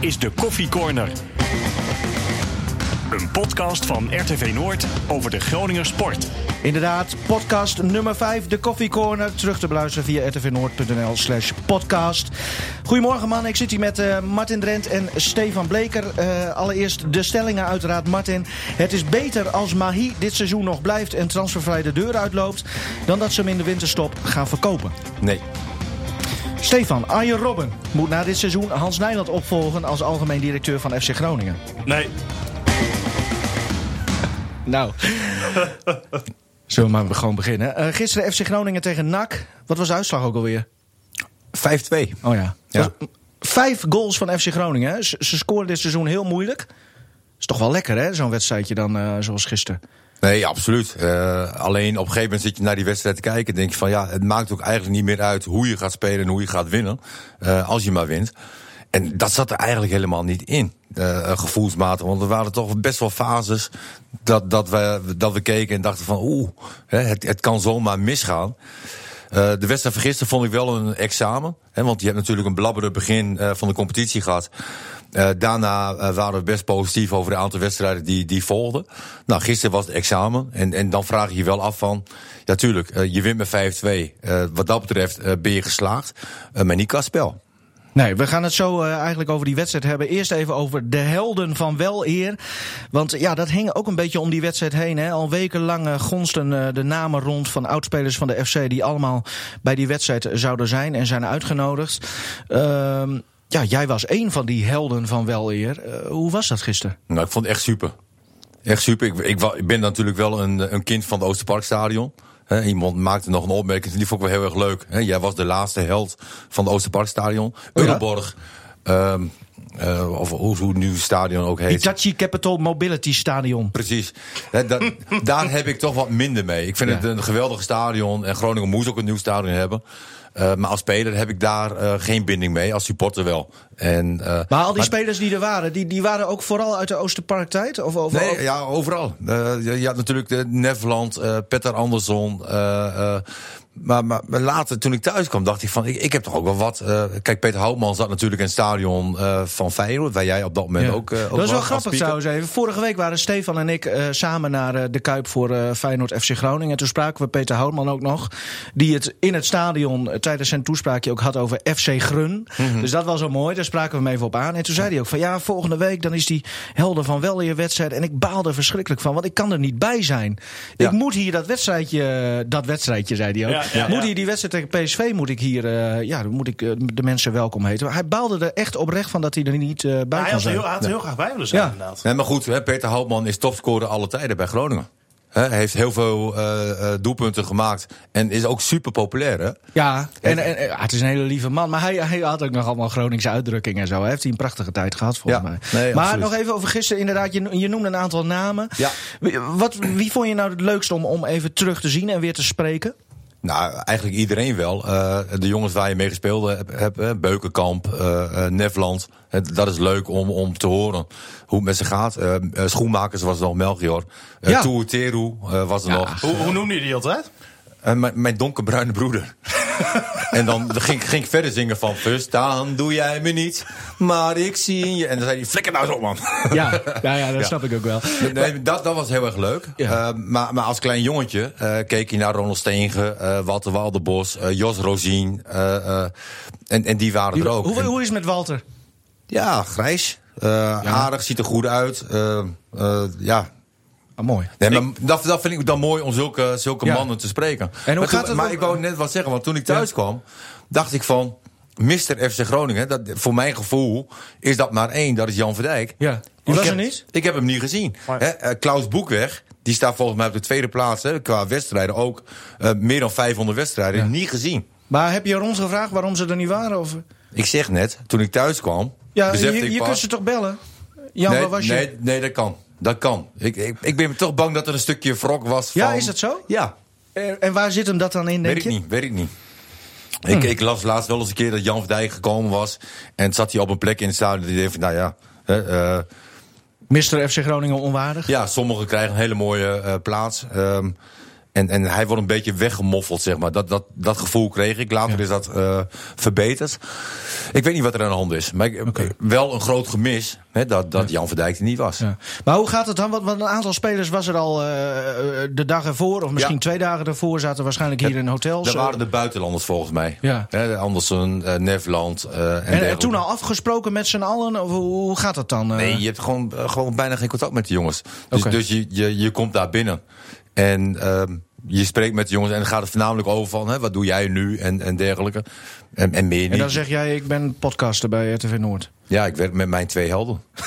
is de Koffie Corner. Een podcast van RTV Noord over de Groninger sport. Inderdaad, podcast nummer 5, de Coffee Corner. Terug te beluisteren via rtvnoord.nl slash podcast. Goedemorgen man, ik zit hier met uh, Martin Drent en Stefan Bleker. Uh, allereerst de stellingen uiteraard, Martin. Het is beter als Mahi dit seizoen nog blijft en transfervrij de deur uitloopt... dan dat ze hem in de winterstop gaan verkopen. Nee. Stefan, Arjen Robben moet na dit seizoen Hans Nijland opvolgen als algemeen directeur van FC Groningen. Nee. nou, zullen we maar gewoon beginnen. Uh, gisteren FC Groningen tegen NAC. Wat was de uitslag ook alweer? 5-2. Oh ja. Ja. Vijf goals van FC Groningen. hè? Ze, ze scoren dit seizoen heel moeilijk. Is toch wel lekker hè, zo'n wedstrijdje dan uh, zoals gisteren. Nee, absoluut. Uh, alleen op een gegeven moment zit je naar die wedstrijd te kijken en denk je van ja, het maakt ook eigenlijk niet meer uit hoe je gaat spelen en hoe je gaat winnen. Uh, als je maar wint. En dat zat er eigenlijk helemaal niet in, uh, gevoelsmatig. Want er waren toch best wel fases dat, dat, we, dat we keken en dachten van oeh, het, het kan zomaar misgaan. De wedstrijd van gisteren vond ik wel een examen. Hè, want je hebt natuurlijk een blabberde begin van de competitie gehad. Uh, daarna uh, waren we best positief over de aantal wedstrijden die, die volgden. Nou, gisteren was het examen. En, en dan vraag je je wel af van... Ja, tuurlijk, uh, je wint met 5-2. wat dat betreft ben je geslaagd. maar niet qua spel. Nee, we gaan het zo eigenlijk over die wedstrijd hebben. Eerst even over de helden van wel eer. Want ja, dat hing ook een beetje om die wedstrijd heen. Hè. Al wekenlang gonsten de namen rond van oudspelers van de FC... die allemaal bij die wedstrijd zouden zijn en zijn uitgenodigd. Ehm, ja, jij was één van die helden van wel eer. hoe was dat gisteren? Nou, ik vond het echt super. Echt super. Ik, ik, ik ben natuurlijk wel een, een kind van het Oosterparkstadion. He, iemand maakte nog een opmerking, die vond ik wel heel erg leuk. He, jij was de laatste held van het Oosterparkstadion. Oh, ja? Um, uh, of hoe, hoe nu het stadion ook heet. Hitachi Capital Mobility Stadion. Precies. He, daar heb ik toch wat minder mee. Ik vind Ja. het een geweldig stadion. En Groningen moest ook een nieuw stadion hebben. Uh, maar als speler heb ik daar uh, geen binding mee. Als supporter wel. En, uh, Maar al die spelers die er waren, die, die waren ook vooral uit de Oosterparktijd? Of, of, Nee, ja, overal. Je, je had natuurlijk de Neverland, Petter Andersson. Maar, maar, maar later, toen ik thuis kwam, dacht ik van... ik, ik heb toch ook wel wat... Uh, kijk, Peter Houtman zat natuurlijk in het stadion uh, van Feyenoord... waar jij op dat moment Ja. ook, uh, ook dat is wel grappig trouwens even. Vorige week waren Stefan en ik eh, samen naar eh, de Kuip voor eh, Feyenoord FC Groningen. En toen spraken we Peter Houtman ook nog. Die het in het stadion eh, tijdens zijn toespraakje ook had over FC Grun. Mhm. Dus dat was wel mooi. Daar spraken we hem even op aan. En toen zei hij ook van ja, volgende week dan is die helder van wel weer wedstrijd. En ik baal er verschrikkelijk van, want ik kan er niet bij zijn. Ja. Ik moet hier dat wedstrijdje, dat wedstrijdje zei hij ook. Ja, ja, moet ja. hier die wedstrijd tegen PSV moet ik hier, eh, ja, dan moet ik eh, de mensen welkom heten. Maar hij baalde er echt oprecht van dat hij er niet eh, bij hij had er heel, hij had er heel graag bij willen zijn, Ja. inderdaad. Nee, maar goed, hè, Peter Houtman is topscorer alle tijden bij Groningen. Hij heeft heel veel uh, uh, doelpunten gemaakt. En is ook super populair, hè? Ja, en, en, en- het is een hele lieve man. Maar hij, hij had ook nog allemaal Groningse uitdrukkingen en zo. Hij heeft hij een prachtige tijd gehad, volgens Ja, mij. nee, maar absoluut. nog even over gisteren. Inderdaad, je, je noemde een aantal namen. Ja. Wie, wat, wie vond je nou het leukst om, om even terug te zien en weer te spreken? Nou, eigenlijk iedereen wel. Uh, de jongens waar je mee gespeeld hebt, heb, hè, Beukenkamp, uh, uh, Nefland. Het, dat is leuk om, om te horen hoe het met ze gaat. Uh, schoenmakers was er nog Melchior. Uh, Ja. Teru uh, was er nog. Hoe, hoe noemde je die altijd? Uh, mijn, donkerbruine broeder. en dan ging, ging ik verder zingen van... Verstaan doe jij me niet, maar ik zie je... En dan zei hij, flikker nou eens op, man. Ja, ja, ja dat Ja. snap ik ook wel. Nee, dat, dat was heel erg leuk. Ja. Uh, maar, maar als klein jongetje uh, keek je naar Ronald Steenge, uh, Walter Walderbos, uh, Jos Rosien. En, en die waren er ook. Hoe, hoe is het met Walter? ja, grijs. Uh, Aardig, ziet er goed uit. Ja. Ah, mooi. Nee, maar dat, dat vind ik dan mooi om zulke, zulke Ja. mannen te spreken. hoe maar gaat toen- het maar ik wou net wat zeggen, want toen ik thuis Ja. kwam, dacht ik van. Mr. FC Groningen, dat, voor mijn gevoel is dat maar één, dat is Jan Verdijk. Ja. Die was er niet? Ik heb hem niet gezien. Maar- Hè, eh, Klaus Boekweg, die staat volgens mij op de tweede plaats hè, qua wedstrijden ook. eh, meer dan 500 wedstrijden, Ja. niet gezien. Maar heb je ons gevraagd waarom ze er niet waren? Of? Ik zeg net, toen ik thuis kwam, Ja, je, ik je pas- kunt ze toch bellen? Jan, nee, waar was je? nee, nee, dat kan. Dat kan. Ik, ik, ik ben toch bang dat er een stukje wrok was van... Ja, is dat zo? Ja, En, en waar zit hem dat dan in, denk weet ik niet, weet ik niet. Ik, ik las laatst wel eens een keer dat Jan van Dijk gekomen was. En zat hij op een plek in het stadion. Die dacht van, nou ja, hè, eh, Mr. FC Groningen onwaardig? ja, sommigen krijgen een hele mooie eh, plaats. Ehm, En, en hij wordt een beetje weggemoffeld, zeg maar. Dat, dat, dat gevoel kreeg ik. Later is dat eh, verbeterd. Ik weet niet wat er aan de hand is. Maar ik, wel een groot gemis hè, dat, dat Jan Verdijk er niet was. Ja. Maar hoe gaat het dan? Want, een aantal spelers was er al eh, de dag ervoor, of misschien twee dagen ervoor, zaten waarschijnlijk hier in hotels. Dat waren de buitenlanders volgens mij. Ja. Hè, Andersen, Nefland eh, en, en, toen al afgesproken met z'n allen? Of hoe, gaat dat dan? Nee, je hebt gewoon, gewoon bijna geen contact met de jongens. Dus, dus je, je, je komt daar binnen. En ehm, je spreekt met de jongens. En dan gaat het voornamelijk over van... Hè, wat doe jij nu en, en dergelijke. En, en meer en niet. dan zeg jij, ik ben podcaster bij RTV Noord. Ja, ik werk met mijn twee helden.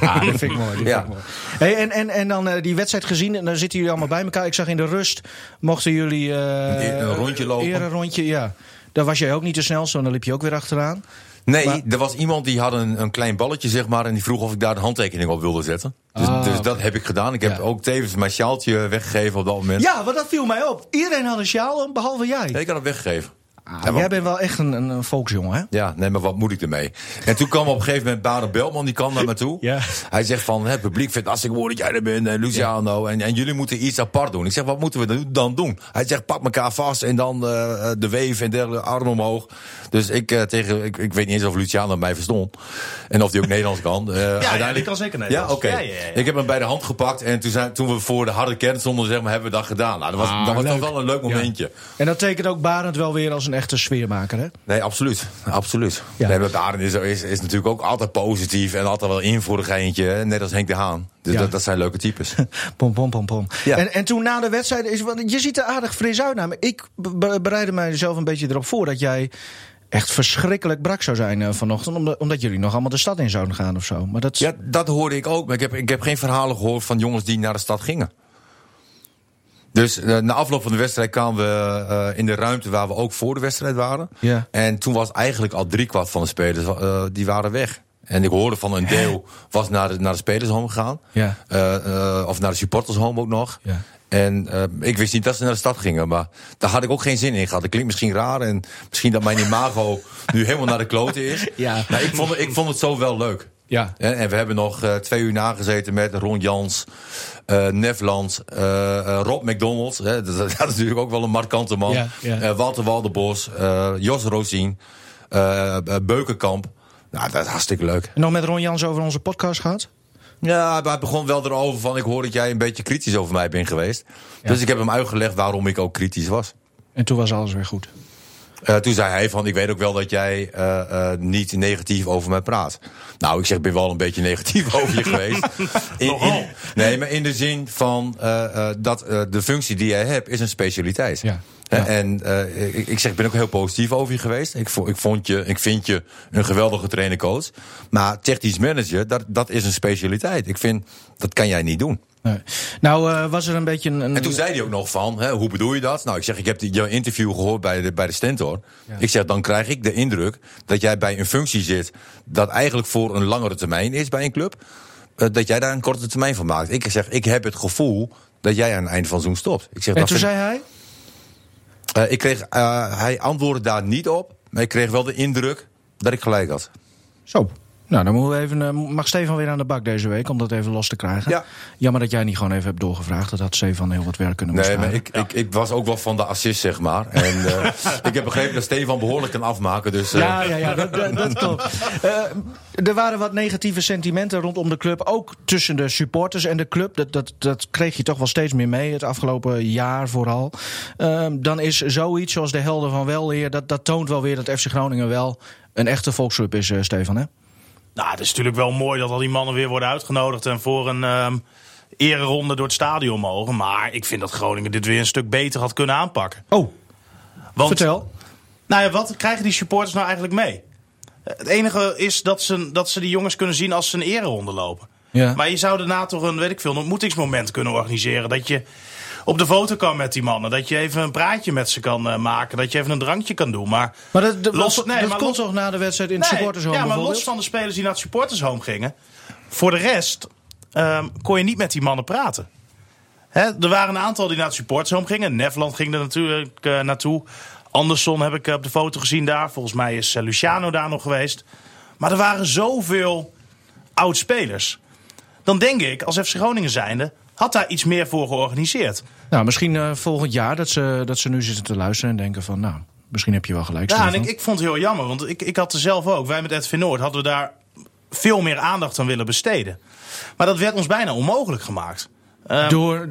Ah, dat vind ik mooi. Ja. vind ik mooi. Hey, en, en, en dan eh, die wedstrijd gezien, en dan zitten jullie allemaal bij elkaar. Ik zag in de rust, mochten jullie... eh, Een rondje lopen. Eer een rondje, ja. Daar was jij ook niet de snelste, want dan liep je ook weer achteraan. Nee, Maar- er was iemand die had een, een klein balletje, zeg maar. En die vroeg of ik daar de handtekening op wilde zetten. Dus, Ah, dus dat heb ik gedaan. Ik heb Ja. ook tevens mijn sjaaltje weggegeven op dat moment. Ja, want dat viel mij op. Iedereen had een sjaal behalve jij. Nee, ik had hem weggegeven. Ah, Ja, jij bent wel echt een, een, volksjongen, hè? Ja, nee, maar wat moet ik ermee? En toen kwam op een gegeven moment Baden Belman, die kwam naar me toe. Ja. Hij zegt van, het publiek vindt het hartstikke mooi dat jij er bent, en Luciano. En, en jullie moeten iets apart doen. Ik zeg, wat moeten we dan- doen? Hij zegt, pak elkaar vast en dan eh, de weef en dergelijke, arm omhoog. Dus ik, eh, tegen, ik, ik weet niet eens of Luciano mij verstond. En of hij ook Nederlands kan. Eh, uiteindelijk- die kan zeker Nederlands. Ja, oké. Ja, ja, ja. Ik heb hem bij de hand gepakt en toen, zijn, toen we voor de harde kern stonden, zeg maar, hebben we dat gedaan. Nou, dat was, Ah, dat was toch wel een leuk momentje. En dat tekent ook Barend wel weer als een echte sfeermaker, hè? Nee, absoluut. absoluut. Ja. Nee, maar is, is, is natuurlijk ook altijd positief en altijd wel in voor een hè, Net als Henk de Haan. Dus Ja. dat, dat zijn leuke types. Pom, pom, pom, pom. Ja. En, en toen na de wedstrijd, is, want je ziet er aardig fris uit. Nou, ik be- bereidde mijzelf een beetje erop voor dat jij echt verschrikkelijk brak zou zijn eh, vanochtend. Omdat, omdat jullie nog allemaal de stad in zouden gaan of zo. Maar dat, ja, dat hoorde ik ook. Maar ik heb, ik heb geen verhalen gehoord van jongens die naar de stad gingen. Dus eh, na afloop van de wedstrijd kwamen we eh, in de ruimte waar we ook voor de wedstrijd waren. Ja. En toen was eigenlijk al driekwart van de spelers eh, die waren weg. En ik hoorde van een deel was naar de, naar de spelershome gegaan. Ja. Of naar de supportershome ook nog. Ja. En ik wist niet dat ze naar de stad gingen, maar daar had ik ook geen zin in gehad. Dat klinkt misschien raar en misschien dat mijn imago nu helemaal naar de kloten is. Ja. Maar ik vond, ik vond het zo wel leuk. Ja. En, en we hebben nog eh, twee uur nagezeten met Ron Jans, eh Nefland, eh, eh, Rob McDonald. Hè, dat, dat is natuurlijk ook wel een markante man. Ja, ja. Eh, Walter Walderbos, eh, Jos Rosien, eh, eh, Beukenkamp. Nou, dat is hartstikke leuk. En nog met Ron Jans over onze podcast gehad? Ja, maar hij begon wel erover van... ik hoor dat jij een beetje kritisch over mij bent geweest. Dus ik heb hem uitgelegd waarom ik ook kritisch was. En toen was alles weer goed. Eh, toen zei hij van, ik weet ook wel dat jij eh, eh, niet negatief over mij praat. Nou, ik zeg, ik ben wel een beetje negatief over je geweest. In, in- nee, maar in de zin van dat de functie die jij hebt is een specialiteit. Ja. En ik, ik zeg, ik ben ook heel positief over je geweest. Ik, ik, vond je, ik vind je een geweldige trainer-coach. Maar technisch manager, dat, dat is een specialiteit. Ik vind, dat kan jij niet doen. Nee. Nou, eh, was er een beetje een. En toen zei hij ook nog van, hè, hoe bedoel je dat? Nou, ik zeg, ik heb jouw interview gehoord bij de, bij de Stentor. Ik zeg, dan krijg ik de indruk dat jij bij een functie zit... dat eigenlijk voor een langere termijn is bij een club. eh, dat jij daar een korte termijn van maakt. Ik zeg, ik heb het gevoel dat jij aan het eind van zo'n stopt. Ik zeg, en toen zei hij. eh, ik kreeg, hij antwoordde daar niet op. Maar ik kreeg wel de indruk dat ik gelijk had. Zo. Nou, dan moeten we even, eh, mag Stefan weer aan de bak deze week om dat even los te krijgen. Ja. Jammer dat jij niet gewoon even hebt doorgevraagd. Dat had Stefan heel wat werk kunnen Nee, maar ik, ik, ik was ook wel van de assist, zeg maar. En eh, ik heb begrepen dat Stefan behoorlijk kan afmaken. Dus, eh, Ja, ja, ja, dat, dat, dat klopt. Eh, er waren wat negatieve sentimenten rondom de club. Ook tussen de supporters en de club. Dat, dat, dat kreeg je toch wel steeds meer mee, het afgelopen jaar vooral. Ehm, dan is zoiets zoals de helden van Weleer... Dat, dat toont wel weer dat FC Groningen wel een echte volksclub is, Stefan. Hè? Nou, het is natuurlijk wel mooi dat al die mannen weer worden uitgenodigd en voor een ehm ereronde door het stadion mogen. Maar ik vind dat Groningen dit weer een stuk beter had kunnen aanpakken. Oh, Want, vertel. Nou ja, wat krijgen die supporters nou eigenlijk mee? Het enige is dat ze, dat ze die jongens kunnen zien als ze een ereronde lopen. Ja. Maar je zou daarna toch een, weet ik veel, een ontmoetingsmoment kunnen organiseren. Dat je op de foto kan met die mannen. Dat je even een praatje met ze kan eh, maken. Dat je even een drankje kan doen. Maar, Maar dat, dat, Los- nee, maar toch na de wedstrijd in het Nee, supportershome Ja, maar los van de spelers die naar het supportershome gingen. Voor de rest ehm, kon je niet met die mannen praten. Hè, er waren een aantal die naar het supportershome gingen. Nefland ging er natuurlijk eh, naartoe. Anderson heb ik eh, op de foto gezien daar. Volgens mij is Luciano daar nog geweest. Maar er waren zoveel oud-spelers. Dan denk ik, als FC Groningen zijnde... had daar iets meer voor georganiseerd. Nou, misschien eh, volgend jaar dat ze, dat ze nu zitten te luisteren en denken van... nou, misschien heb je wel gelijk, Ja, en ik, ik vond het heel jammer, want ik, ik had er zelf ook. Wij met Edwin Noord hadden we daar veel meer aandacht aan willen besteden. Maar dat werd ons bijna onmogelijk gemaakt. Ehm, Door,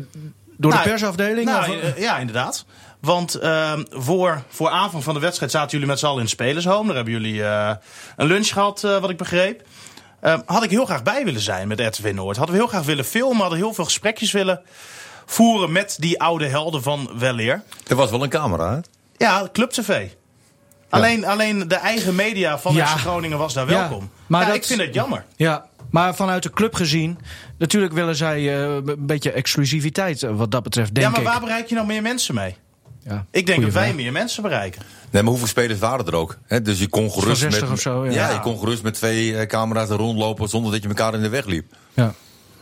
door nou, de persafdeling? Nou, of- eh, ja, inderdaad. Want ehm, voor, voor aanvang van de wedstrijd zaten jullie met z'n allen in het spelershome. Daar hebben jullie eh, een lunch gehad, eh, wat ik begreep. Ehm, had ik heel graag bij willen zijn met Edwin Noord. Hadden we heel graag willen filmen. Hadden heel veel gesprekjes willen voeren met die oude helden van Weleer. Er was wel een camera, hè? Ja, Club TV. Alleen, alleen de eigen media van Ja. FC Groningen was daar Ja, welkom. maar Ja, dat- ik vind het jammer. Ja, maar vanuit de club gezien... natuurlijk willen zij eh, een beetje exclusiviteit eh, wat dat betreft, denk ja, maar ik. waar bereik je nou meer mensen mee? Ja, Ik denk dat wij vraag. meer mensen bereiken. Nee, maar hoeveel spelers waren er ook? Hè? Dus je kon gerust 60 met, of zo, ja. ja. je kon gerust met twee eh, camera's er rondlopen zonder dat je elkaar in de weg liep. Ja.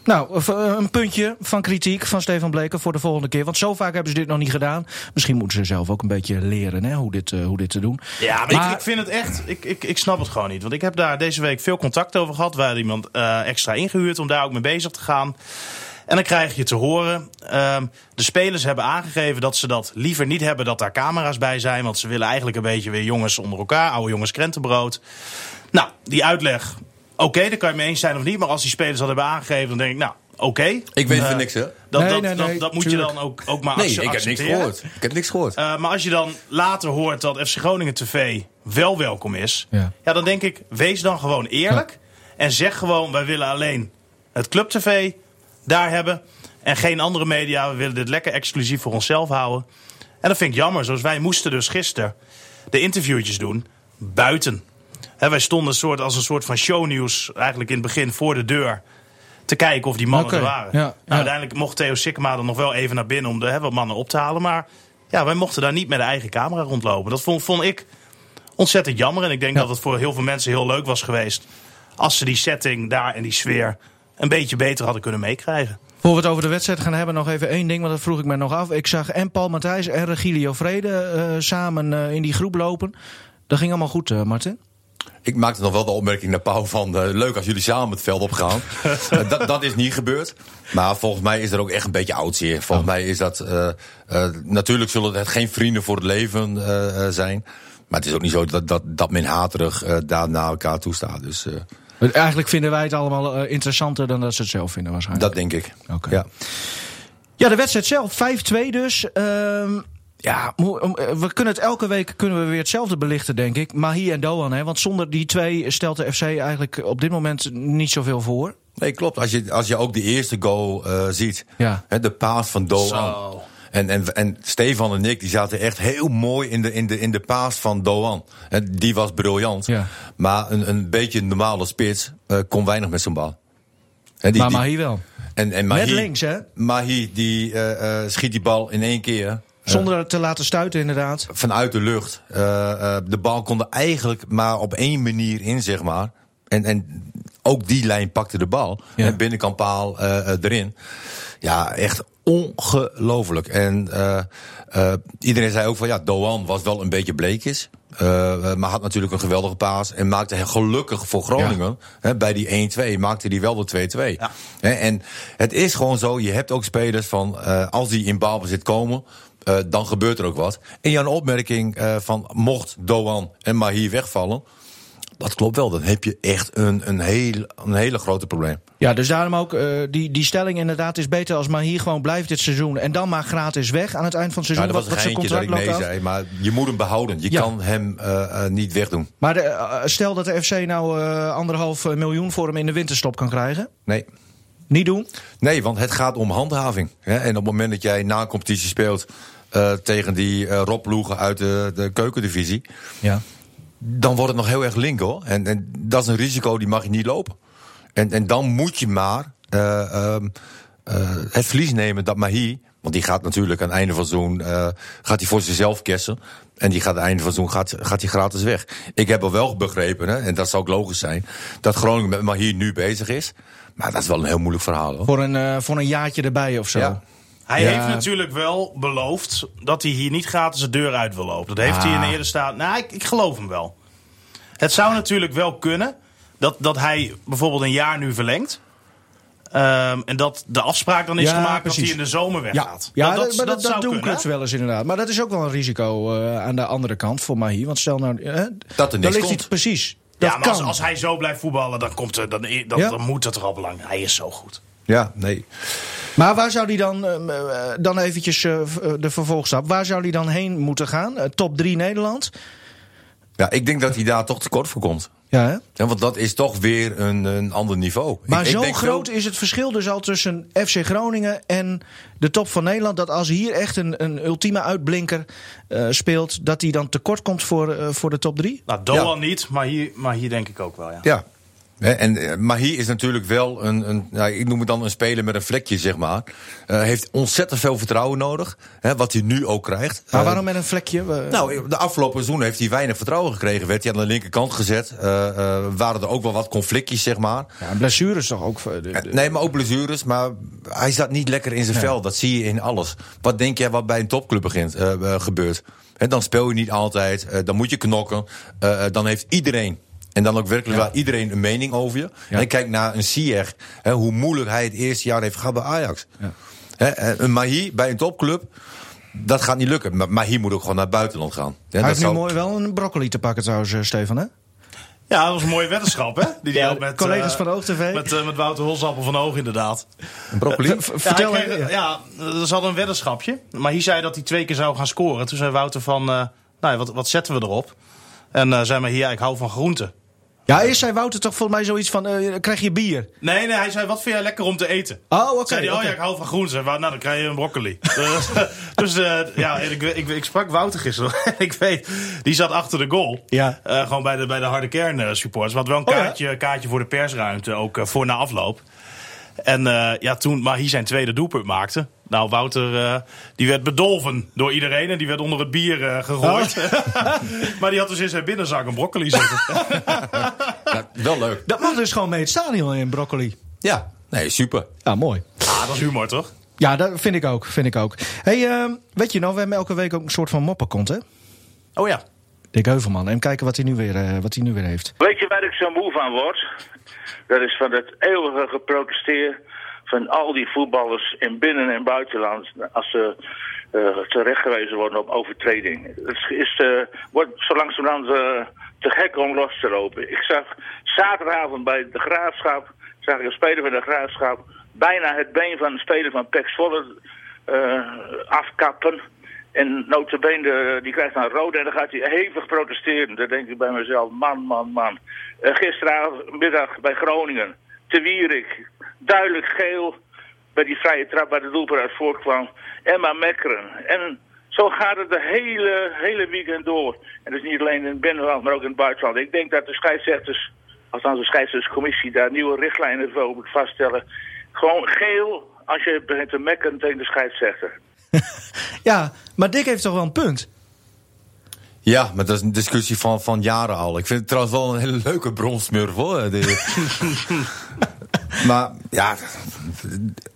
Nou, v- eh, een puntje van kritiek van Stefan Bleken voor de volgende keer. Want zo vaak hebben ze dit nog niet gedaan. Misschien moeten ze zelf ook een beetje leren hè, hoe, dit, eh, hoe dit te doen. Ja, maar, Maar- Ik, ik vind het echt. Ik, ik, ik snap het gewoon niet. Want ik heb daar deze week veel contact over gehad. We hadden iemand eh, extra ingehuurd om daar ook mee bezig te gaan. En dan krijg je te horen. ehm, de spelers hebben aangegeven dat ze dat liever niet hebben dat daar camera's bij zijn. Want ze willen eigenlijk een beetje weer jongens onder elkaar. Oude jongens krentenbrood. Nou, die uitleg. Oké, daar kan je mee eens zijn of niet. Maar als die spelers dat hebben aangegeven, dan denk ik, nou, oké. Ik weet Eh, van niks, hè? Dat, Nee, dat, nee, dat, nee, dat moet je dan ook, ook maar Nee, ik heb niks gehoord. Ik heb niks gehoord. Uh, maar als je dan later hoort dat FC Groningen TV wel welkom is, Ja. ja. dan denk ik, wees dan gewoon eerlijk. En zeg gewoon, wij willen alleen het Club TV daar hebben. En geen andere media. We willen dit lekker exclusief voor onszelf houden. En dat vind ik jammer. Zoals wij moesten dus gisteren de interviewtjes doen buiten. Hè, wij stonden soort, als een soort van shownieuws eigenlijk in het begin voor de deur. Te kijken of die mannen er waren. ja, Nou, ja. Uiteindelijk mocht Theo Sikkema dan nog wel even naar binnen om de wat mannen op te halen. Maar ja, wij mochten daar niet met de eigen camera rondlopen. Dat vond, vond ik ontzettend jammer. En ik denk Ja. dat het voor heel veel mensen heel leuk was geweest. Als ze die setting daar en die sfeer een beetje beter hadden kunnen meekrijgen. Voor we het over de wedstrijd gaan hebben, nog even één ding, want dat vroeg ik me nog af. Ik zag en Paul Matthijs en Regilio Vrede eh, samen eh, in die groep lopen. Dat ging allemaal goed, eh, Martin. Ik maakte nog wel de opmerking naar Pauw van... eh, leuk als jullie samen het veld opgaan. Eh, dat, dat is niet gebeurd. Maar volgens mij is er ook echt een beetje oudseer. Volgens mij is dat... eh, eh, natuurlijk zullen het geen vrienden voor het leven eh, eh, zijn. Maar het is ook niet zo dat, dat, dat men haterig eh, daar naar elkaar toe staat. Dus eh, Eigenlijk vinden wij het allemaal eh, interessanter dan dat ze het zelf vinden waarschijnlijk. dat denk ik. Oké. Ja. Ja, de wedstrijd zelf, 5-2 dus. Ehm, ja, eh, we kunnen het elke week kunnen we weer hetzelfde belichten, denk ik. Mahi en Doan, hè? Want zonder die twee stelt de FC eigenlijk op dit moment niet zoveel voor. Nee, klopt. Als je, als je ook de eerste goal eh, ziet. Ja. Hè, de paas van Doan. Zo. En, en, en Stefan en ik die zaten echt heel mooi in de, in de, in de paas van Doan. Hè, die was briljant. Ja. Maar een, een beetje een normale spits eh, kon weinig met zijn bal. Hè, die, maar Mahi wel. en, en Mahi, Met links, hè? Mahi die eh, eh, schiet die bal in één keer. Zonder het te laten stuiten, inderdaad. vanuit de lucht. Eh, eh, de bal kon er eigenlijk maar op één manier in, zeg maar. En, en ook die lijn pakte de bal. Ja. En binnenkant paal eh, eh, erin. Ja, echt ongelooflijk. En eh, eh, iedereen zei ook van ja, Doan was wel een beetje bleekjes. Eh, maar had natuurlijk een geweldige paas. En maakte hij gelukkig voor Groningen. Bij die 1-2 maakte hij wel de 2-2. Ja. Hè, en het is gewoon zo. Je hebt ook spelers van als die in balbezit komen. dan gebeurt er ook wat. En jouw opmerking van mocht Doan en Mahi wegvallen. Dat klopt wel. Dan heb je echt een, een, heel, een hele grote probleem. Ja, dus daarom ook eh, die, die stelling inderdaad is beter als Mahi gewoon blijft dit seizoen. En dan maar gratis weg aan het eind van het Ja, seizoen. dat was wat, een wat dat ik nee af. zei. Maar je moet hem behouden. Je Ja. kan hem eh, eh, niet wegdoen. Maar de, stel dat de FC nou anderhalf miljoen voor hem in de winterstop kan krijgen. Nee. Niet doen. Nee, want het gaat om handhaving. Hè? En op het moment dat jij na een competitie speelt tegen die ropploegen uit de, de keukendivisie, Ja. Dan wordt het nog heel erg link hoor. En, en dat is een risico die mag je niet lopen. En, en dan moet je maar eh, ehm, eh, het verlies nemen dat Mahi, want die gaat natuurlijk aan het einde van het seizoen eh, gaat hij voor zichzelf kersen. En die gaat aan het einde van het seizoen gaat, gaat hij gratis weg. Ik heb al wel begrepen, hè, en dat zou ook logisch zijn, dat Groningen met Mahi nu bezig is. Maar dat is wel een heel moeilijk verhaal hoor. Voor een, voor een jaartje erbij of zo. Ja. Hij Ja. heeft natuurlijk wel beloofd dat hij hier niet gratis de deur uit wil lopen. Dat heeft hij in de Ah. eerder staat. Nou, ik, ik geloof hem wel. Het zou natuurlijk wel kunnen dat, dat hij bijvoorbeeld een jaar nu verlengt. Ehm, en dat de afspraak dan is Ja, gemaakt precies. dat hij in de zomer weggaat. Ja, dat, dat, maar dat, dat zou doen clubs wel eens inderdaad. Maar dat is ook wel een risico eh, aan de andere kant voor Mahi. Want stel nou... eh, Dat er dan niks ligt komt. precies. Dat Ja, maar kan. als, als hij zo blijft voetballen, dan, komt er, dan, dan, Ja. dan moet het er al belangrijk. Hij is zo goed. Ja, nee. Maar waar zou hij dan, eh, eh, dan eventjes eh, eh, de vervolgstap, waar zou hij dan heen moeten gaan? Top 3 Nederland? Ja, ik denk dat hij daar toch tekort voor komt. Ja, hè? Ja, want dat is toch weer een, een ander niveau. Maar Ik- ik zo denk groot wel- is het verschil dus al tussen FC Groningen en de top van Nederland. Dat als hier echt een, een ultieme uitblinker eh, speelt, dat hij dan tekort komt voor, voor de top 3? Nou, Doan niet, maar hier, maar hier denk ik ook wel, ja. Ja. Hè, En eh, Mahi is natuurlijk wel een, een nou, ik noem het dan een speler met een vlekje, zeg maar. Eh, heeft ontzettend veel vertrouwen nodig, hè, wat hij nu ook krijgt. Maar Eh, waarom met een vlekje? Nou, de afgelopen seizoen heeft hij weinig vertrouwen gekregen. Werd hij aan de linkerkant gezet. Waren er ook wel wat conflictjes, zeg maar. ja, blessures toch ook? de- de- Nee, maar ook blessures. Maar hij zat niet lekker in zijn vel. Dat zie je in alles. Wat denk jij wat bij een topclub begint, gebeurt? Dan speel je niet altijd. dan moet je knokken. dan heeft iedereen... En dan ook werkelijk waar iedereen een mening over je. En ik kijk naar een Sier. Hè, hoe moeilijk hij het eerste jaar heeft gehad bij Ajax. Hè, eh, een Mahi bij een topclub... Dat gaat niet lukken. Maar Mahi moet ook gewoon naar het buitenland gaan. Hè, hij dat heeft nu mooi wel een broccoli te pakken trouwens, eh, Stefan, hè? Ja, dat was een mooie weddenschap, hè? Die die Ja, met, collega's eh, van Oog TV. Met, met Wouter Holsappel van Oog, inderdaad. Een broccoli? V- Vertel ja, kreeg- even. ja, er zat een weddenschapje. Maar hier zei dat hij twee keer zou gaan scoren. Toen zei Wouter van, eh, nou, ja, wat, wat zetten we erop? En eh zei maar hier, ja, ik hou van groenten. Ja, eerst zei Wouter toch volgens mij zoiets van, eh, krijg je bier? Nee, nee, hij zei, wat vind jij lekker om te eten? Oh, oké. zei hij, oh ja, ik hou van groenten. Zei, "Wou, nou, dan krijg je een broccoli. dus dus eh, ja, ik, ik, ik sprak Wouter gisteren. ik weet, die zat achter de goal. Ja. Eh, gewoon bij de, bij de harde kern supporters. We hadden wel een Oh ja? kaartje, kaartje voor de persruimte, ook voor na afloop. En eh, ja, toen Mahi zijn tweede doelpunt maakte. Nou, Wouter, eh, die werd bedolven door iedereen. En die werd onder het bier eh, gegooid. Oh. maar die had dus in zijn binnenzak een broccoli zitten. Ja, wel leuk. Dat mag dus gewoon mee het stadion in broccoli. Ja, nee, super. Ja, mooi. ah, dat is humor, toch? Ja, dat vind ik ook. Vind ik ook. Hey, ehm, weet je nou, we hebben elke week ook een soort van moppenkont, hè? Oh ja. Dick Heuvelman. En kijken wat hij nu weer, eh, wat hij nu weer heeft. Weet je waar ik zo moe van word? Dat is van het eeuwige geprotesteer van al die voetballers in binnen- en buitenland. Als ze eh terechtgewezen worden op overtreding. Het is, eh, wordt zo langzamerhand te gek om los te lopen. Ik zag zaterdagavond bij de Graafschap, zag ik een speler van de Graafschap, bijna het been van een speler van eh, afkappen. En notabene, eh, die krijgt dan rood en dan gaat hij hevig protesteren. Dan denk ik bij mezelf, man, man, man. Uh, gisteravond bij Groningen, te Wierik, duidelijk geel bij die vrije trap waar de doelpunt uit voortkwam. Emma Mekkeren. En zo gaat het de hele, hele weekend door. En dat is niet alleen in het binnenland, maar ook in het buitenland. Ik denk dat de scheidsrechters, althans de scheidsrechterscommissie, daar nieuwe richtlijnen voor moet vaststellen. Gewoon geel als je begint te mekkeren tegen de scheidsrechter. Ja, maar Dick heeft toch wel een punt? Ja, maar dat is een discussie van, van jaren al. Ik vind het trouwens wel een hele leuke bronsmurf hoor. De- maar ja,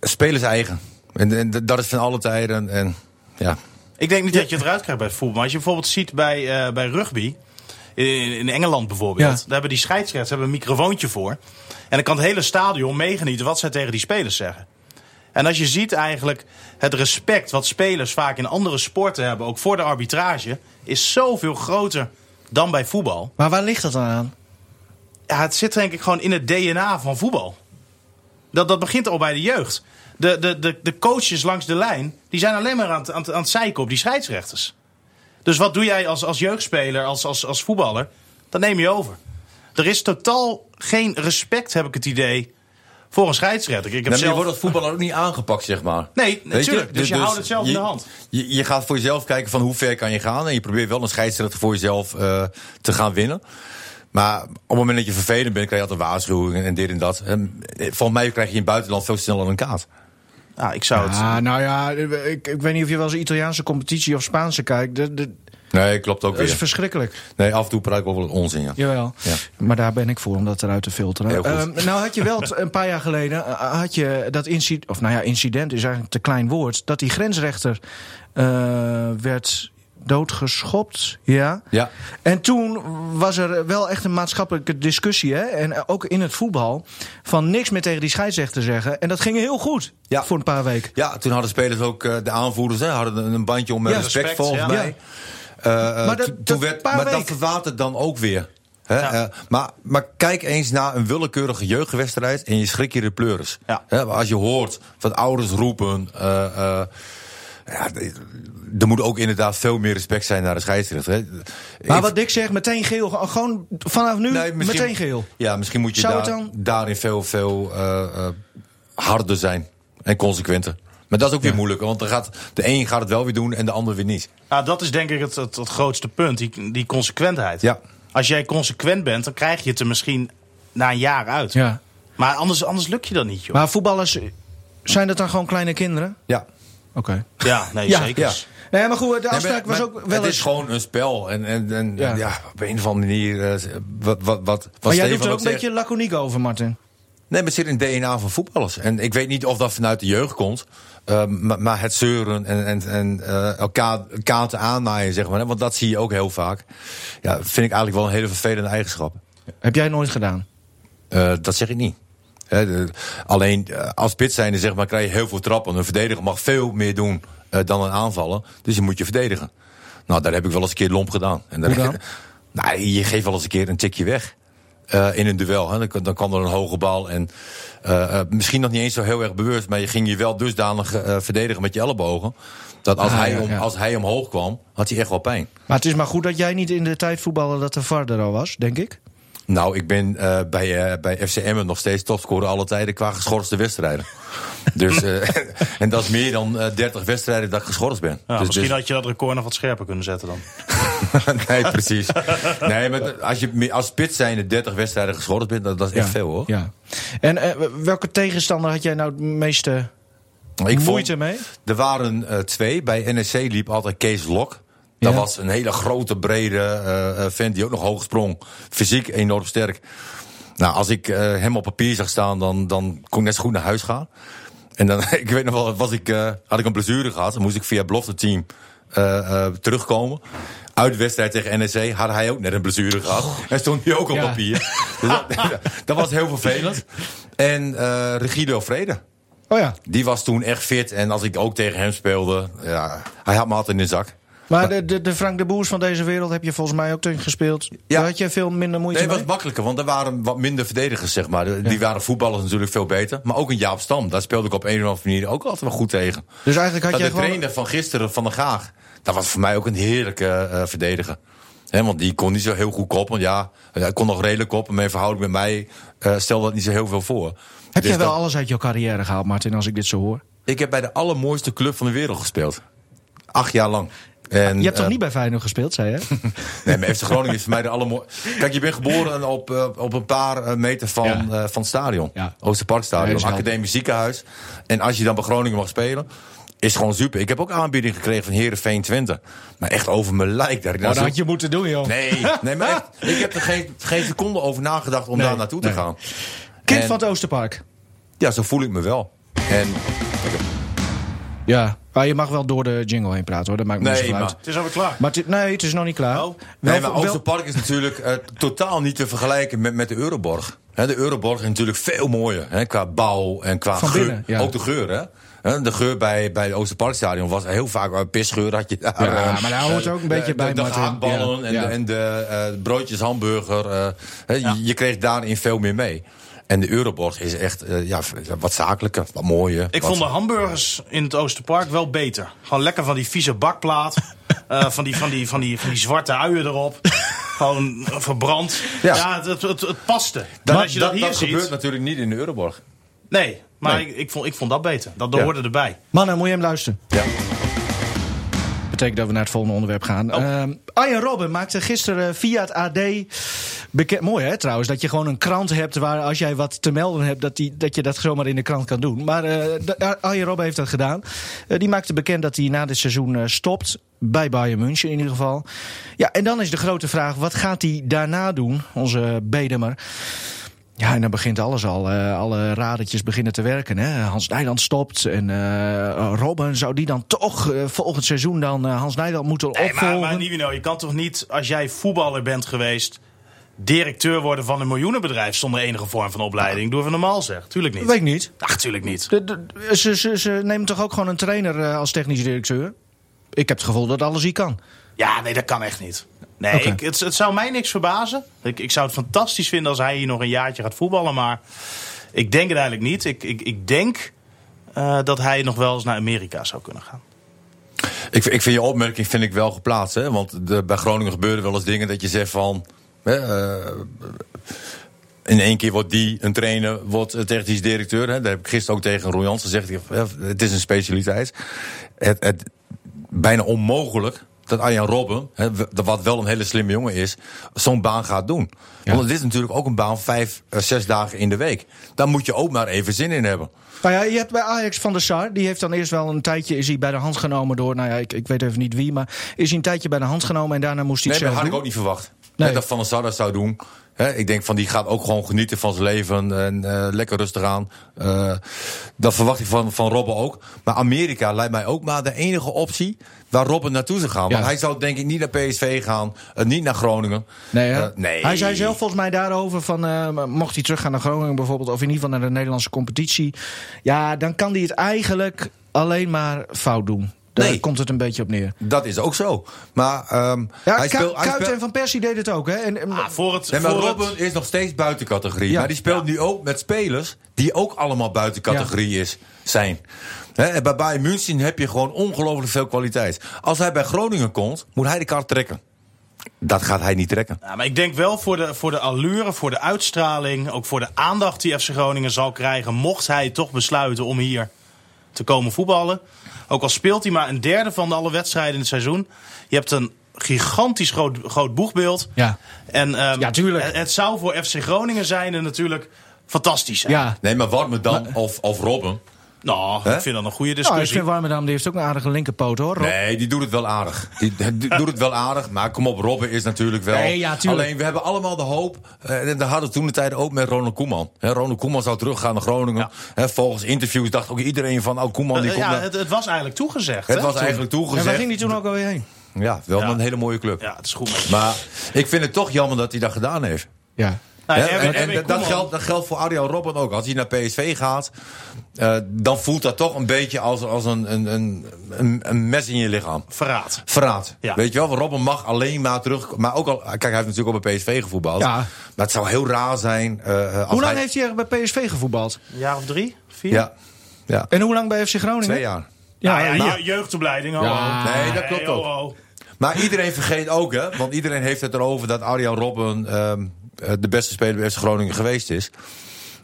spelers eigen. En, en dat is van alle tijden. En, ja. Ik denk niet dat je het eruit krijgt bij het voetbal. Maar als je bijvoorbeeld ziet bij, eh, bij rugby, in, in Engeland bijvoorbeeld, Ja. daar hebben die scheidsrechters hebben een microfoontje voor. En dan kan het hele stadion meegenieten wat zij tegen die spelers zeggen. En als je ziet eigenlijk het respect wat spelers vaak in andere sporten hebben, ook voor de arbitrage, is zoveel groter dan bij voetbal. Maar waar ligt dat dan aan? Ja, het zit denk ik gewoon in het DNA van voetbal. Dat, dat begint al bij de jeugd. De, de, de, de coaches langs de lijn, die zijn alleen maar aan het, aan, het, aan het zeiken op die scheidsrechters. Dus wat doe jij als, als jeugdspeler, als, als, als voetballer? Dat neem je over. Er is totaal geen respect, heb ik het idee, voor een scheidsrechter. Ik heb Nee, maar je zelf... wordt als voetballer ook niet aangepakt, zeg maar. Nee, natuurlijk. Dus je houdt het zelf in de hand. Je, je gaat voor jezelf kijken van hoe ver kan je gaan. En je probeert wel een scheidsrechter voor jezelf eh, te gaan winnen. Maar op het moment dat je vervelend bent, krijg je altijd waarschuwingen en dit en dat. En eh, volgens mij krijg je in het buitenland veel sneller een kaart. Nou, ik zou het... Ah, nou ja, ik, ik weet niet of je wel eens Italiaanse competitie of Spaanse kijkt. De, de, Nee, klopt ook dat is weer. verschrikkelijk. Nee, af en toe praat ik wel wat onzin, ja. Jawel. Ja. Maar daar ben ik voor om dat eruit te filteren. Heel goed. Ehm, nou had je wel t- een paar jaar geleden eh, had je dat incident, of nou ja, incident is eigenlijk te klein woord, dat die grensrechter eh, werd doodgeschopt. Ja. Ja. En toen was er wel echt een maatschappelijke discussie. Hè? En ook in het voetbal. Van niks meer tegen die scheidsrechter zeggen. En dat ging heel goed. Ja. Voor een paar weken. Ja, toen hadden spelers ook, eh, de aanvoerders, hè, hadden een bandje om met Ja, respect, respect, volgens ja. mij. Eh, eh, Maar dat- toen- dat toen werd, maar dat verwatert dan ook weer. Ja. Eh, maar, maar kijk eens naar een willekeurige jeugdwedstrijd en je schrik je de pleuris. Ja. Als je hoort wat ouders roepen. eh, eh, ja, er moet ook inderdaad veel meer respect zijn naar de scheidsrechter. Maar Ik- wat Dick zegt, meteen geel. Gewoon vanaf nu Nee, meteen geel. Ja, misschien moet je daar, daarin veel, veel eh, eh, harder zijn en consequenter. Maar dat is ook weer moeilijk, want dan gaat, de een gaat het wel weer doen en de ander weer niet. Nou, dat is denk ik het, het, het grootste punt, die, die consequentheid. Ja. Als jij consequent bent, dan krijg je het er misschien na een jaar uit. Ja. Maar anders, anders lukt je dat niet, joh. Maar voetballers, zijn dat dan gewoon kleine kinderen? Ja. Oké. ja, nee, Ja, zeker. ja. Nee, maar goed, de Nee, afspraak maar- was ook wel Het eens... is gewoon een spel. En, en, en Ja. ja. op een of andere manier. eh, wat, wat, wat, wat Maar jij doet er ook ook een zegt. beetje laconiek over, Martin. Nee, maar het zit in het DNA van voetballers. En ik weet niet of dat vanuit de jeugd komt. eh, maar, het zeuren en, en, en eh, elkaar kaarten aannaaien, zeg maar. hè, Want dat zie je ook heel vaak. Ja, vind ik eigenlijk wel een hele vervelende eigenschap. Heb jij nooit gedaan? Eh, dat zeg ik niet. De- alleen eh, als spits zijnde zeg maar, krijg je heel veel trappen. Een verdediger mag veel meer doen dan een aanvaller. Dus je moet je verdedigen. Nou, daar heb ik wel eens een keer lomp gedaan. En daar- nou, je geeft wel eens een keer een tikje weg. Eh, in een duel. Hè. Dan, dan kan er een hoge bal. En eh, eh, misschien nog niet eens zo heel erg bewust. Maar je ging je wel dusdanig eh, verdedigen met je ellebogen. Dat als, Ah, hij ja, om, ja. als hij omhoog kwam, had hij echt wel pijn. Maar het is maar goed dat jij niet in de tijd voetbalde dat de VAR er al was, denk ik. Nou, ik ben eh, bij, eh, bij FCM nog steeds topscorer alle tijden qua geschorste wedstrijden. dus, eh, en dat is meer dan eh 30 wedstrijden dat ik geschorst ben. Ja, dus, misschien dus- had je dat record nog wat scherper kunnen zetten dan. nee, precies. Nee, maar als je als spits zijn 30 wedstrijden geschorst bent, dat, dat is echt veel hoor. Ja. En eh, welke tegenstander had jij nou het meeste Ik moeite mee? Er waren eh, twee. Bij NEC liep altijd Kees Lok. Dat Ja. was een hele grote, brede eh, vent die ook nog hoog sprong. Fysiek enorm sterk. Nou, als ik hem op papier zag staan, dan, dan kon ik net zo goed naar huis gaan. En dan, ik weet nog wel, was ik, had ik een blessure gehad. Dan moest ik via belofte team terugkomen. Uit de wedstrijd tegen NEC had hij ook net een blessure gehad. En stond hij ook op Ja. papier. Dus dat, dat was heel vervelend. En eh Regido Vrede. Oh ja. Die was toen echt fit. En als ik ook tegen hem speelde, ja, hij had me altijd in de zak. Maar de, de, de Frank de Boers van deze wereld heb je volgens mij ook tegen gespeeld. Daar had je veel minder moeite Nee, het mee? was makkelijker, want er waren wat minder verdedigers, zeg maar. De- Die waren voetballers natuurlijk veel beter. Maar ook een Jaap Stam, daar speelde ik op een of andere manier ook altijd wel goed tegen. Dus eigenlijk had Dat de gewoon... trainer van gisteren, Van der Gaag, dat was voor mij ook een heerlijke eh, verdediger. Hè, want die kon niet zo heel goed koppen. Ja, hij kon nog redelijk koppen. Mijn verhouding met mij eh stelde dat niet zo heel veel voor. Heb Dus jij wel dat- alles uit jouw carrière gehaald, Martin, als ik dit zo hoor? Ik heb bij de allermooiste club van de wereld gespeeld. Acht jaar lang. En, Je hebt toch niet bij Feyenoord gespeeld, zei je? Nee, maar FC Groningen is voor mij de allermooiste. Kijk, je bent geboren op, op een paar meter van, Ja. van het stadion. Ja. Oosterparkstadion, Ja, academisch ziekenhuis. En als je dan bij Groningen mag spelen, is gewoon super. Ik heb ook aanbieding gekregen van Herenveen Twente. Maar echt over mijn lijk. Dat ik daar Oh, dat zo- had je moeten doen, joh. Nee, nee, maar echt, ik heb er geen, geen seconde over nagedacht om Nee, daar naartoe te gaan. Kind En- van het Oosterpark. Ja, zo voel ik me wel. En Ja. Maar je mag wel door de jingle heen praten, hoor. Dat maakt me Nee, niet maar- uit. Het is alweer klaar. Maar nee, het is nog niet klaar. Oh. Nee, maar Oosterpark is natuurlijk eh, totaal niet te vergelijken met, met de Euroborg. Hè, de Euroborg is natuurlijk veel mooier. Hè, qua bouw en qua Van geur. binnen, ja. Ook de geur, hè. Hè, De geur bij, bij het Oosterparkstadion was heel vaak een pisgeur. Had je daar, Ja, eh, maar daar hoort eh, ook een beetje de- bij, De, de Ja, en, ja. de, en de eh, broodjes hamburger. eh, hè, je, je kreeg daarin veel meer mee. En de Euroborg is echt eh, ja, wat zakelijker, wat mooier. Ik wat- vond de hamburgers in het Oosterpark wel beter. Gewoon lekker van die vieze bakplaat. eh, van, die, van, die, van, die, van die zwarte uien erop. Gewoon verbrand. Ja. Ja, het, het, het, het paste. Maar als je dat, dat, hier dat ziet... gebeurt natuurlijk niet in de Euroborg. Nee, maar Nee. Ik, ik, vond, ik vond dat beter. Dat, dat Ja. hoorde erbij. Mannen, moet je hem luisteren? Ja. betekent dat we naar het volgende onderwerp gaan. Oh. Ehm, Arjen Robben maakte gisteren via het AD bekend. Mooi hè trouwens, dat je gewoon een krant hebt waar als jij wat te melden hebt, dat, die, dat je dat zomaar in de krant kan doen. Maar eh, de- Arjen Robben heeft dat gedaan. Eh, die maakte bekend dat hij na dit seizoen eh, stopt. Bij Bayern München in ieder geval. Ja, en dan is de grote vraag: wat gaat hij daarna doen, onze Bedemer? Ja, en dan begint alles al. eh, alle radertjes beginnen te werken. Hè? Hans Nijland stopt. En eh, Robben, zou die dan toch eh, volgend seizoen dan Hans Nijland moeten Nee, opvolgen? maar, maar Nivino, je kan toch niet, als jij voetballer bent geweest, directeur worden van een miljoenenbedrijf zonder enige vorm van opleiding? Doe even normaal zeg. Tuurlijk niet. Weet ik niet. Ach, tuurlijk niet. De, de- ze, ze, ze nemen toch ook gewoon een trainer als technisch directeur? Ik heb het gevoel dat alles hier kan. Ja, nee, dat kan echt niet. Nee, ik, het, het zou mij niks verbazen. Ik, ik zou het fantastisch vinden als hij hier nog een jaartje gaat voetballen. Maar ik denk het eigenlijk niet. Ik, ik, ik denk eh, dat hij nog wel eens naar Amerika zou kunnen gaan. Ik, ik vind je opmerking vind ik wel geplaatst. Hè? Want de, bij Groningen gebeuren wel eens dingen dat je zegt van. Hè, eh, in één keer wordt die een trainer, wordt een technisch directeur. Hè? Daar heb ik gisteren ook tegen Roy Jansen gezegd. ja, Het is een specialiteit. Het, het, bijna onmogelijk dat Arjan Robben, wat wel een hele slimme jongen is, zo'n baan gaat doen. Ja. Want het is natuurlijk ook een baan vijf, eh, zes dagen in de week. Daar moet je ook maar even zin in hebben. Nou ja, je hebt bij Ajax van der Sar. Die heeft dan eerst wel een tijdje is hij bij de hand genomen door. Nou ja, ik, ik weet even niet wie. Maar is hij een tijdje bij de hand genomen en daarna moest hij Nee, het zelf dat had ik ook niet verwacht. Nee. Dat Van der Sar dat zou doen. Ik denk van die gaat ook gewoon genieten van zijn leven en eh, lekker rustig aan. Eh, dat verwacht ik van, van Robben ook. Maar Amerika lijkt mij ook maar de enige optie waar Robben naartoe zou gaan. Want Ja. hij zou denk ik niet naar PSV gaan, eh, niet naar Groningen. Nee, nee. Hij zei zelf volgens mij daarover van mocht hij teruggaan naar Groningen bijvoorbeeld, of in ieder geval naar de Nederlandse competitie, ja, dan kan hij het eigenlijk alleen maar fout doen. Daar Nee. komt het een beetje op neer. Dat is ook zo. Maar ehm Ja, hij speelt. Kuit en Van Persie deed het ook, hè? En, en- Ah, voor het, Nee, maar voor Robben het- is nog steeds buiten categorie. Ja. Maar die speelt nu ook met spelers die ook allemaal buiten categorie is, zijn. Hè, en bij Bayern München heb je gewoon ongelooflijk veel kwaliteit. Als hij bij Groningen komt, moet hij de kaart trekken. Dat gaat hij niet trekken. Ja, maar ik denk wel voor de, voor de allure, voor de uitstraling, ook voor de aandacht die FC Groningen zal krijgen, mocht hij toch besluiten om hier te komen voetballen. Ook al speelt hij maar een derde van de alle wedstrijden in het seizoen. Je hebt een gigantisch groot, groot boegbeeld. ja. En ehm, Ja, tuurlijk. Het, het zou voor FC Groningen zijn en natuurlijk fantastisch zijn. ja. Nee, maar Warme dan of, of Robben. Nou, ik vind dat een goede Nou, ik discussie. vind Warmerdam, die heeft ook een aardige linkerpoot, hoor. Rob. Nee, die doet het wel aardig. Die, die doet het wel aardig. Maar kom op, Robben is natuurlijk wel. Nee, ja. Alleen we hebben allemaal de hoop. eh, En daar hadden we toen de tijd ook met Ronald Koeman. Hè, Ronald Koeman zou teruggaan naar Groningen. Ja. Volgens interviews dacht ook iedereen van. Oh, Koeman die Eh, komt. ja, naar- het, het was eigenlijk toegezegd. het was toen. eigenlijk en waar toegezegd. ging hij toen ook alweer heen? Ja, wel Ja. een hele mooie club. Ja, het is goed. Maar ik vind het toch jammer dat hij dat gedaan heeft. Ja. Nou, en dat, geldt, dat geldt voor Arjan Robben ook. Als hij naar PSV gaat, eh, dan voelt dat toch een beetje als, als een, een, een, een, een mes in je lichaam. Verraad. Verraad. Ja. Weet je wel, want Robben mag alleen maar terug. Maar ook al, kijk, hij heeft natuurlijk ook bij PSV gevoetbald. Ja. Maar het zou heel raar zijn. eh, als Hoe lang hij- heeft hij bij PSV gevoetbald? Een jaar of drie? Vier? Ja, ja. En hoe lang bij FC Groningen? twee jaar. Ja, ja, nou, je- jeugdopleiding. Oh, Ja. oh. Nee, dat klopt ook. oh, oh. Maar iedereen vergeet ook, hè? Want iedereen heeft het erover dat Arjan Robben ehm, eh, de beste speler bij FC Groningen geweest is.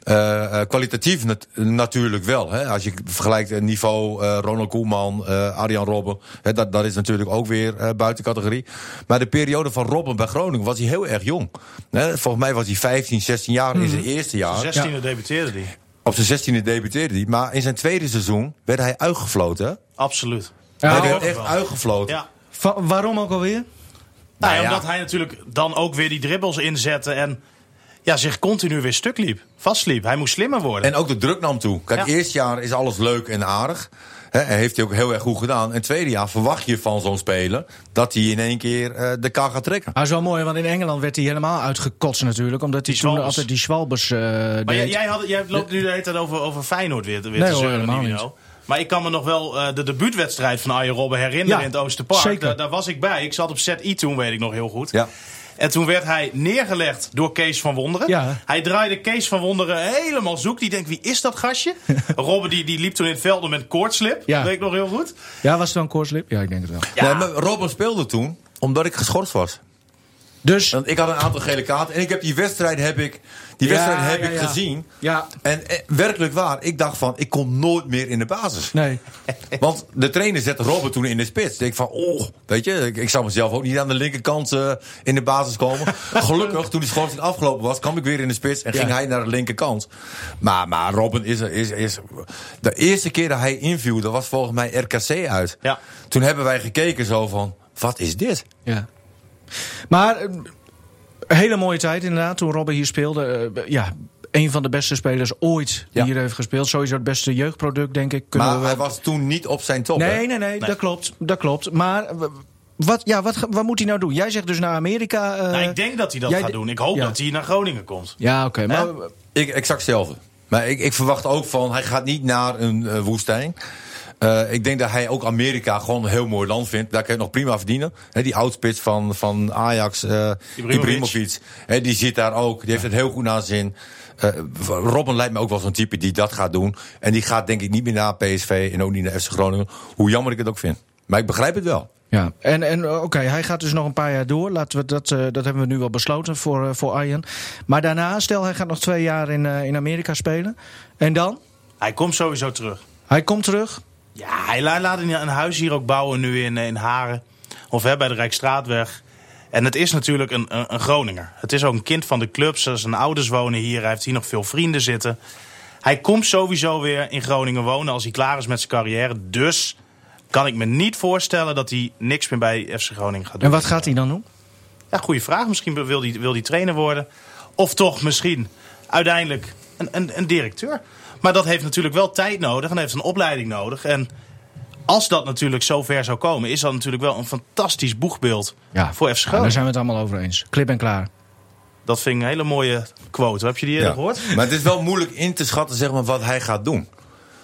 Eh, eh, kwalitatief nat- natuurlijk wel. Hè? Als je vergelijkt het niveau eh, Ronald Koeman, eh, Arjan Robben. Hè, dat, dat is natuurlijk ook weer eh, buiten categorie. Maar de periode van Robben bij Groningen was hij heel erg jong. Hè? Volgens mij was hij 15, 16 jaar in zijn eerste jaar. 16e debuteerde die. Op zijn 16e debuteerde hij. Maar in zijn tweede seizoen werd hij uitgefloten. Absoluut. Ja, hij werd echt uitgefloten. Ja. Va- waarom ook alweer? Nou, ja. Omdat hij natuurlijk dan ook weer die dribbles inzette en ja, zich continu weer stuk liep. Vastliep. Hij moest slimmer worden. En ook de druk nam toe. Kijk, Ja. eerste jaar is alles leuk en aardig. Hè, en heeft hij ook heel erg goed gedaan. En tweede jaar verwacht je van zo'n speler dat hij in één keer eh, de kar gaat trekken. Ah, is wel mooi, want in Engeland werd hij helemaal uitgekotst natuurlijk. Omdat hij toen altijd die Schwalbers eh maar jij, deed. jij, had, jij loopt nu de hele tijd over, over Feyenoord weer, weer Nee, te hoor, helemaal niet. Maar ik kan me nog wel eh, de debuutwedstrijd van Arjen Robben herinneren Ja, in het Oosterpark. zeker. Daar, daar was ik bij. Ik zat op ZI toen, weet ik nog heel goed. Ja. En toen werd hij neergelegd door Kees van Wonderen. Ja. Hij draaide Kees van Wonderen helemaal zoek. Die denkt, wie is dat gastje? Robben die, die liep toen in het veld met koortslip. Ja. Weet ik nog heel goed. Ja, was het dan Koorslip? Ja, ik denk het wel. Ja. Nee, maar Robben speelde toen omdat ik geschorst was. Dus, Want ik had een aantal gele kaarten. En ik heb die wedstrijd heb ik, die Ja, wedstrijd heb ja, ik ja. gezien. ja, En eh, werkelijk waar, ik dacht van, ik kom nooit meer in de basis. nee. Want de trainer zette Robben toen in de spits. Ik denk van, oh, weet je, ik, ik zou mezelf ook niet aan de linkerkant eh, in de basis komen. Gelukkig, toen die schorsing afgelopen was, kwam ik weer in de spits en ging hij naar de linkerkant. Maar, maar Robben is, is, is... De eerste keer dat hij inviel, dat was volgens mij RKC uit. Ja. Toen hebben wij gekeken zo van, wat is dit? Ja. Maar, eh, een hele mooie tijd inderdaad, toen Robben hier speelde. Eh, ja, een van de beste spelers ooit die Ja. hier heeft gespeeld. Sowieso het beste jeugdproduct, denk ik. Kunnen Maar we hij was toen niet op zijn top. Nee, nee, nee, dat klopt. Dat klopt. Maar wat, ja, wat, wat moet hij nou doen? Jij zegt dus naar Amerika. eh, Nou, ik denk dat hij dat jij gaat doen. Ik hoop Ja. dat hij naar Groningen komt. Ja, oké. maar Ik, exact hetzelfde. Maar ik, ik verwacht ook van, hij gaat niet naar een eh, woestijn. Eh, ik denk dat hij ook Amerika gewoon een heel mooi land vindt. Daar kan je nog prima verdienen. Hè, die outspits van, van Ajax, eh Ibrahimovic. Die zit daar ook. Die heeft het heel goed naar zin. Eh, Robben lijkt me ook wel zo'n type die dat gaat doen. En die gaat denk ik niet meer naar PSV en ook niet naar FC Groningen. Hoe jammer ik het ook vind. Maar ik begrijp het wel. Ja, en, en oké, hij gaat dus nog een paar jaar door. Laten we dat, eh, dat hebben we nu wel besloten voor, eh, voor Arjen. Maar daarna, stel hij gaat nog twee jaar in, eh, in Amerika spelen. En dan? Hij komt sowieso terug. Hij komt terug. Ja, hij la- laat een een huis hier ook bouwen nu in, in Haren. Of hè, bij de Rijkstraatweg. En het is natuurlijk een, een, een Groninger. Het is ook een kind van de club. Zijn ouders wonen hier. Hij heeft hier nog veel vrienden zitten. Hij komt sowieso weer in Groningen wonen als hij klaar is met zijn carrière. Dus kan ik me niet voorstellen dat hij niks meer bij FC Groningen gaat doen. En wat gaat hij dan doen? Ja, goede vraag. Misschien wil hij, wil hij trainer worden. Of toch misschien uiteindelijk een, een, een directeur. Maar dat heeft natuurlijk wel tijd nodig en heeft een opleiding nodig. En als dat natuurlijk zo ver zou komen, is dat natuurlijk wel een fantastisch boegbeeld voor FC Ja, daar zijn we het allemaal over eens. Klip en klaar. Dat vind ik een hele mooie quote. Heb je die eerder Ja. gehoord? Maar het is wel moeilijk in te schatten zeg maar, wat hij gaat doen.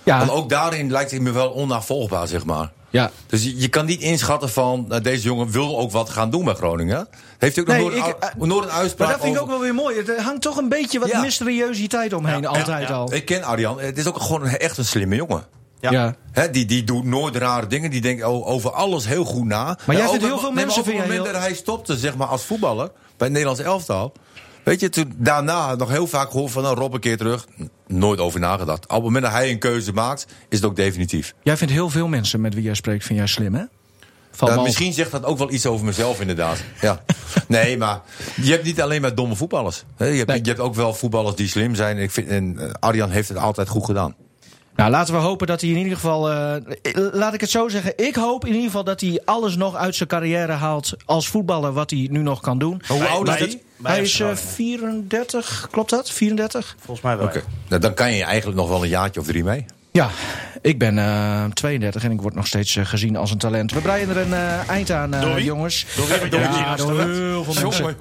Ja, Want ook daarin lijkt hij me wel onnavolgbaar, zeg maar. Ja. Dus je, je kan niet inschatten van nou, deze jongen wil ook wat gaan doen bij Groningen. Heeft hij ook Nee, nog nooit, ik, een, eh, nooit een uitspraak Maar dat vind ik ook wel weer mooi. Er hangt toch een beetje wat Ja. mysteriositeit omheen, Ja, altijd ja, al. Ik ken Arjan, het is ook gewoon een- echt een slimme jongen. Ja. Ja. Hè, die, die doet nooit rare dingen. Die denkt over alles heel goed na. jij En vindt heel veel maar mensen op het jij moment dat hij stopte zeg maar, als voetballer bij het Nederlands elftal. Weet je, toen daarna nog heel vaak gehoord van nou, Rob een keer terug. Nooit over nagedacht. Op het moment dat hij een keuze maakt, is het ook definitief. Jij vindt heel veel mensen met wie jij spreekt, vind jij slim, hè? Nou, misschien zegt dat ook wel iets over mezelf, inderdaad. Ja. Nee, maar je hebt niet alleen maar domme voetballers. Je hebt, Nee. je hebt ook wel voetballers die slim zijn. Ik vind, en eh, Arjan heeft het altijd goed gedaan. Nou, laten we hopen dat hij in ieder geval. eh, laat ik het zo zeggen. Ik hoop in ieder geval dat hij alles nog uit zijn carrière haalt als voetballer. wat hij nu nog kan doen. Hoe oud is bij hij is eh, Groningen. 34, klopt dat? 34? Volgens mij wel. Oké. Nou, dan kan je eigenlijk nog wel een jaartje of drie mee. Ja, ik ben eh, 32 en ik word nog steeds eh, gezien als een talent. We breien er een eh, eind aan, eh, jongens. Door wie? Door wie? Ja, door heel veel mensen.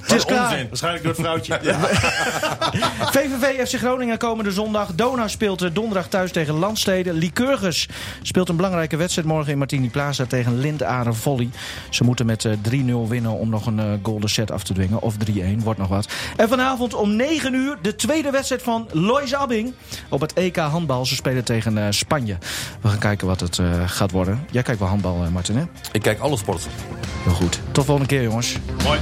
Het is klaar. Waarschijnlijk door het vrouwtje. VVV FC Groningen komende zondag. Dona speelt eh, donderdag thuis tegen Landstede. Lycurgus speelt een belangrijke wedstrijd morgen in Martini Plaza tegen Lindaren Volley. Ze moeten met eh, 3-0 winnen om nog een eh, golden set af te dwingen. Of 3-1, wordt nog wat. En vanavond om 9 uur de tweede wedstrijd van Lois Abbing op het EK handbal. Ze spelen tegen eh, Spanje. We gaan kijken wat het eh, gaat worden. Jij kijkt wel handbal, eh, Martin, hè? Ik kijk alle sporten. Heel goed. Tot volgende keer, jongens. Mooi.